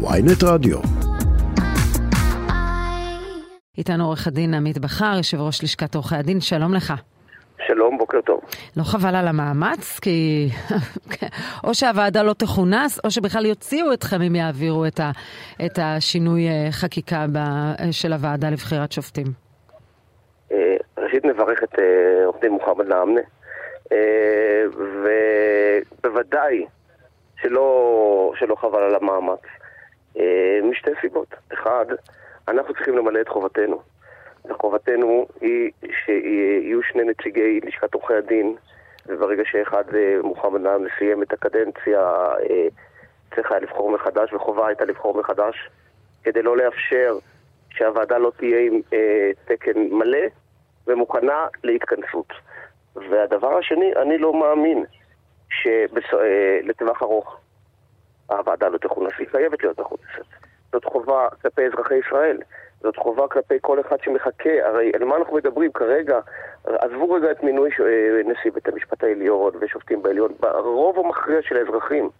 ויינט רדיו. איתנו עורך הדין עמית בכר, יושב ראש לשכת עורכי הדין, שלום לך. שלום, בוקר טוב. לא חבל על המאמץ? כי או שהוועדה לא תכונס, או שבכלל יוציאו אתכם אם יעבירו את, ה... את השינוי אה, חקיקה ב... של הוועדה לבחירת שופטים. אה, ראשית נברך את אה, עורך דין מוחמד נאמנה, ובוודאי שלא, שלא חבל על המאמץ. משתי סיבות. אחד, אנחנו צריכים למלא את חובתנו. וחובתנו היא שיהיו שני נציגי לשכת עורכי הדין, וברגע שאחד אה, מוחמד נאם לסיים את הקדנציה, אה, צריך היה לבחור מחדש, וחובה הייתה לבחור מחדש, כדי לא לאפשר שהוועדה לא תהיה עם אה, תקן מלא ומוכנה להתכנסות. והדבר השני, אני לא מאמין שלטווח ארוך הוועדה לא תכונס, היא חייבת להיות מכונסת. זאת חובה כלפי אזרחי ישראל. זאת חובה כלפי כל אחד שמחכה, הרי על מה אנחנו מדברים כרגע? עזבו רגע את מינוי אה, נשיא בית המשפט העליון ושופטים בעליון, הרוב המכריע של האזרחים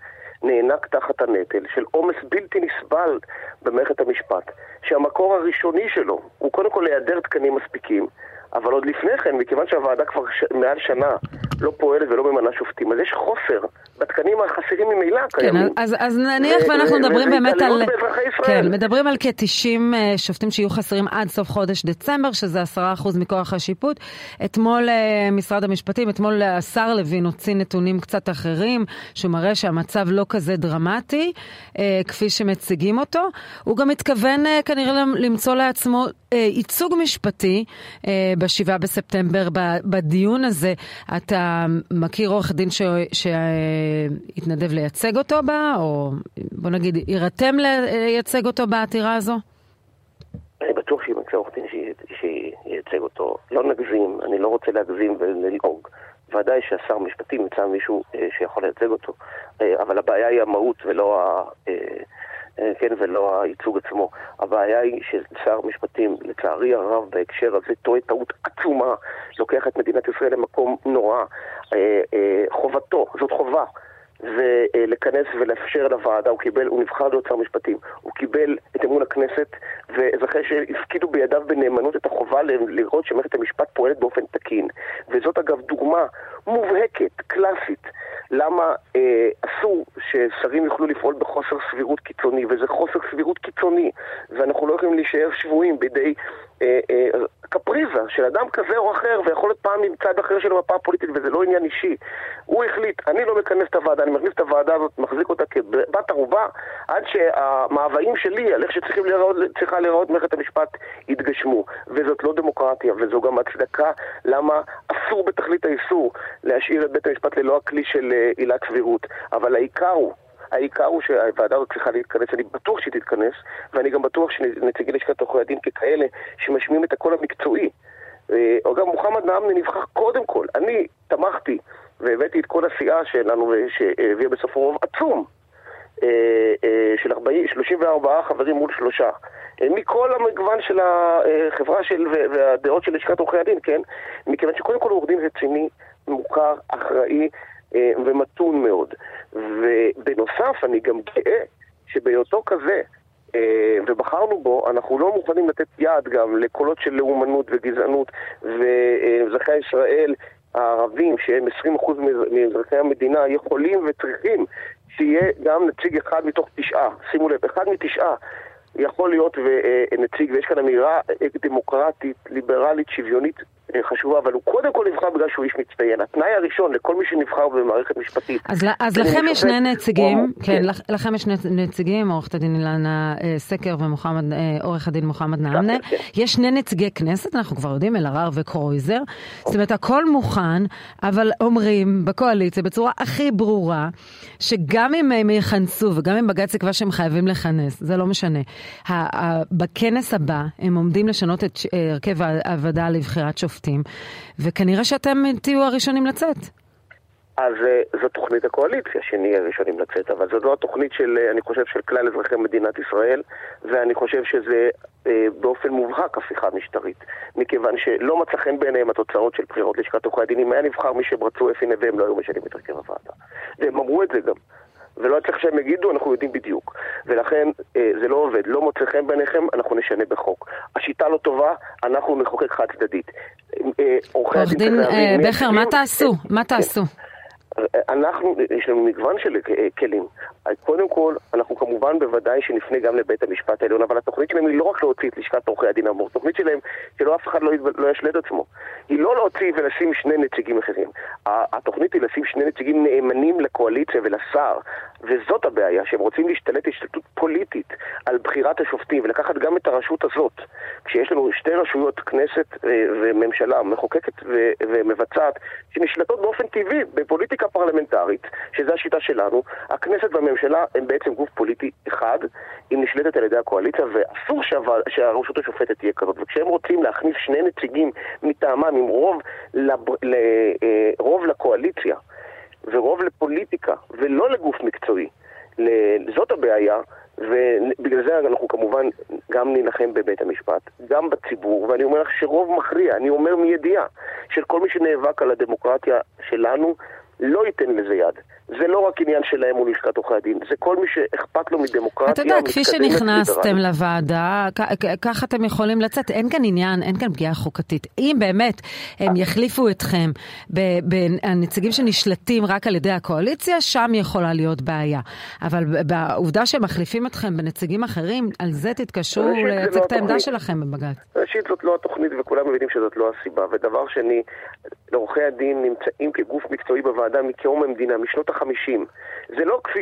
נאנק תחת הנטל של עומס בלתי נסבל במערכת המשפט, שהמקור הראשוני שלו הוא קודם כל היעדר תקנים מספיקים, אבל עוד לפני כן, מכיוון שהוועדה כבר ש... מעל שנה לא פועלת ולא ממנה שופטים, אז יש חוסר בתקנים החסרים ממילא כן, קיימים. אז, אז נניח ו- ואנחנו מדברים באמת על... כן, מדברים על כ-90 אה, שופטים שיהיו חסרים עד סוף חודש דצמבר, שזה 10% מכוח השיפוט. אתמול אה, משרד המשפטים, אתמול השר לוין הוציא נתונים קצת אחרים, שהוא מראה שהמצב לא כזה דרמטי, אה, כפי שמציגים אותו. הוא גם מתכוון כנראה למצוא לעצמו ייצוג משפטי ב-7 בספטמבר בדיון הזה. אתה מכיר עורך דין שהתנדב לייצג אותו בה, או בוא נגיד, יירתם לייצג אותו בעתירה הזו? אני בטוח שימצא עורך דין שייצג אותו. לא נגזים, אני לא רוצה להגזים וללעוג. ודאי שהשר המשפטים ימצא מישהו אה, שיכול לייצג אותו, אה, אבל הבעיה היא המהות ולא ה... אה, כן, ולא הייצוג עצמו. הבעיה היא ששר המשפטים, לצערי הרב בהקשר הזה, טועה טעות עצומה, לוקח את מדינת ישראל למקום נורא. חובתו, זאת חובה. ולכנס ולאפשר לוועדה, הוא קיבל, הוא נבחר להיות שר משפטים, הוא קיבל את אמון הכנסת, ואזרחי שהפקידו בידיו בנאמנות את החובה לראות שמערכת המשפט פועלת באופן תקין. וזאת אגב דוגמה מובהקת, קלאסית, למה אה, אסור ששרים יוכלו לפעול בחוסר סבירות קיצוני, וזה חוסר סבירות קיצוני, ואנחנו לא יכולים להישאר שבויים בידי אה, אה, קפריזה של אדם כזה או אחר, ויכול להיות פעם מצד אחר של המפה הפוליטית, וזה לא עניין אישי. הוא החליט, אני לא מכנס את הוועדה, אני מכניס את הוועדה הזאת, מחזיק אותה כבת ערובה, עד שהמאוויים שלי על איך שצריכה להיראות, מערכת המשפט יתגשמו. וזאת לא דמוקרטיה, וזו גם הצדקה למה אסור בתכלית האיסור להשאיר את בית המשפט ללא הכלי של אה, עילת סבירות. אבל העיקר העיקר הוא שהוועדה הזאת צריכה להתכנס, אני בטוח שהיא תתכנס, ואני גם בטוח שנציגי לשכת עורכי הדין ככאלה שמשמיעים את הקול המקצועי. אה, אגב, מוחמד נעמנה נבחר קודם כל. אני תמכתי והבאתי את כל הסיעה שלנו שהביאה בסופו רוב עצום אה, אה, של 40, 34 חברים מול שלושה. מכל המגוון של החברה של, והדעות של לשכת עורכי הדין, כן? מכיוון שקודם כל הוא עורך דין רציני, מוכר, אחראי ומתון מאוד. ובנוסף, אני גם גאה שבהיותו כזה, אה, ובחרנו בו, אנחנו לא מוכנים לתת יד גם לקולות של לאומנות וגזענות, ואזרחי ישראל הערבים, שהם 20% מאזרחי המדינה, יכולים וצריכים שיהיה גם נציג אחד מתוך תשעה. שימו לב, אחד מתשעה יכול להיות אה, נציג, ויש כאן אמירה דמוקרטית, ליברלית, שוויונית אה, חשובה, אבל הוא קודם כל נבחר בגלל שהוא איש מצטיין. התנאי הראשון לכל מי שנבחר במערכת משפטית... אז, אז לכם יש שני נציגים, או, כן, כן, לכם יש שני נציגים, עורכת הדין אילנה אה, סקר ועורך הדין מוחמד נעמנה. כן. יש שני נציגי כנסת, אנחנו כבר יודעים, אלהרר וקרויזר. זאת אומרת, הכל מוכן, אבל אומרים בקואליציה בצורה הכי ברורה, שגם אם הם יכנסו וגם אם בג"ץ יקבע שהם חייבים לכנס, זה לא משנה. בכנס הבא הם עומדים לשנות את הרכב הוועדה לבחירת שופטים. שופטים, וכנראה שאתם תהיו הראשונים לצאת. אז uh, זו תוכנית הקואליציה, שנהיה הראשונים לצאת, אבל זו לא התוכנית של, uh, אני חושב, של כלל אזרחי מדינת ישראל, ואני חושב שזה uh, באופן מובהק הפיכה משטרית, מכיוון שלא מצא חן בעיניהם התוצאות של בחירות לשכת עורכי הדין, אם היה נבחר מי שהם רצו אפי נווה, הם לא היו משנים את הרכב הוועדה. והם אמרו את זה גם. ולא צריך שהם יגידו, אנחנו יודעים בדיוק. ולכן אה, זה לא עובד. לא מוצא חן בעיניכם, אנחנו נשנה בחוק. השיטה לא טובה, אנחנו נחוקק חד צדדית. אה, עורך דין אה, בכר, מה תעשו? מה כן. אנחנו, יש לנו מגוון של כלים. קודם כל, אנחנו כמובן בוודאי שנפנה גם לבית המשפט העליון, אבל התוכנית שלהם היא לא רק להוציא את לשכת עורכי הדין האמור, התוכנית שלהם, שלא אף אחד לא, לא ישלה עצמו, היא לא להוציא ולשים שני נציגים אחרים. התוכנית היא לשים שני נציגים נאמנים לקואליציה ולשר, וזאת הבעיה, שהם רוצים להשתלט השתלטות פוליטית על בחירת השופטים ולקחת גם את הרשות הזאת. כשיש לנו שתי רשויות, כנסת אה, וממשלה, מחוקקת ומבצעת, שנשלטות באופן טבעי בפוליטיקה פרלמנטרית, שזו השיטה שלנו, הכנסת והממשלה הם בעצם גוף פוליטי אחד, היא נשלטת על ידי הקואליציה, ואסור שהרשות השופטת תהיה כזאת. וכשהם רוצים להכניס שני נציגים מטעמם עם רוב, לב, ל, אה, רוב לקואליציה ורוב לפוליטיקה, ולא לגוף מקצועי, זאת הבעיה. ובגלל זה אנחנו כמובן גם נילחם בבית המשפט, גם בציבור, ואני אומר לך שרוב מכריע, אני אומר מידיעה, של כל מי שנאבק על הדמוקרטיה שלנו, לא ייתן לזה יד. זה לא רק עניין שלהם מול לשכת עורכי הדין, זה כל מי שאכפת לו מדמוקרטיה. אתה יודע, כפי שנכנסתם לוועדה, ככה אתם יכולים לצאת. אין כאן עניין, אין כאן פגיעה חוקתית. אם באמת הם יחליפו אתכם בנציגים שנשלטים רק על ידי הקואליציה, שם יכולה להיות בעיה. אבל בעובדה שהם מחליפים אתכם בנציגים אחרים, על זה תתקשרו לייצג לא את העמדה שלכם בבג"ץ. ראשית, זאת לא התוכנית וכולם מבינים שזאת לא הסיבה. ודבר שני, עורכי הדין נמצאים כגוף מקצועי בוועדה מקום המדינה, משנות החמישים. זה לא כפי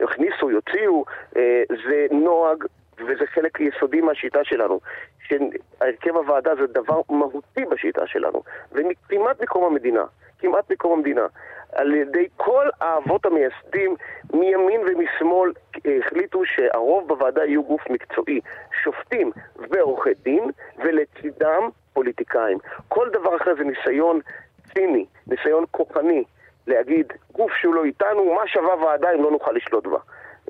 שהכניסו, יוציאו, אה, זה נוהג וזה חלק יסודי מהשיטה שלנו. שהרכב הוועדה זה דבר מהותי בשיטה שלנו, וכמעט מקום המדינה, כמעט מקום המדינה. על ידי כל האבות המייסדים מימין ומשמאל החליטו שהרוב בוועדה יהיו גוף מקצועי, שופטים ועורכי דין, ולצידם פוליטיקאים. כל דבר אחר זה ניסיון ציני, ניסיון כוחני, להגיד, גוף שהוא לא איתנו, מה שווה ועדה אם לא נוכל לשלוט בה,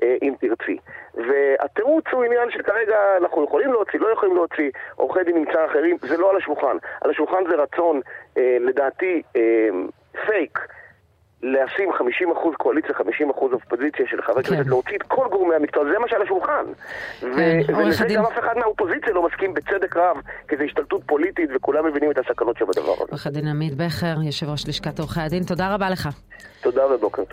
אה, אם תרצי. והתירוץ הוא עניין שכרגע אנחנו יכולים להוציא, לא יכולים להוציא, עורכי דין נמצא אחרים, זה לא על השולחן. על השולחן זה רצון, אה, לדעתי, אה, פייק. לשים 50% קואליציה, 50% אופוזיציה של חבר כנסת, כן. להוציא את כל גורמי המקצוע, זה מה שעל השולחן. כן, ולזה גם אף אחד מהאופוזיציה לא מסכים בצדק רב, כי זו השתלטות פוליטית וכולם מבינים את הסכנות שבדבר הזה. עורך הדין עמית בכר, יושב ראש לשכת עורכי הדין, תודה רבה לך. תודה ובוקר טוב.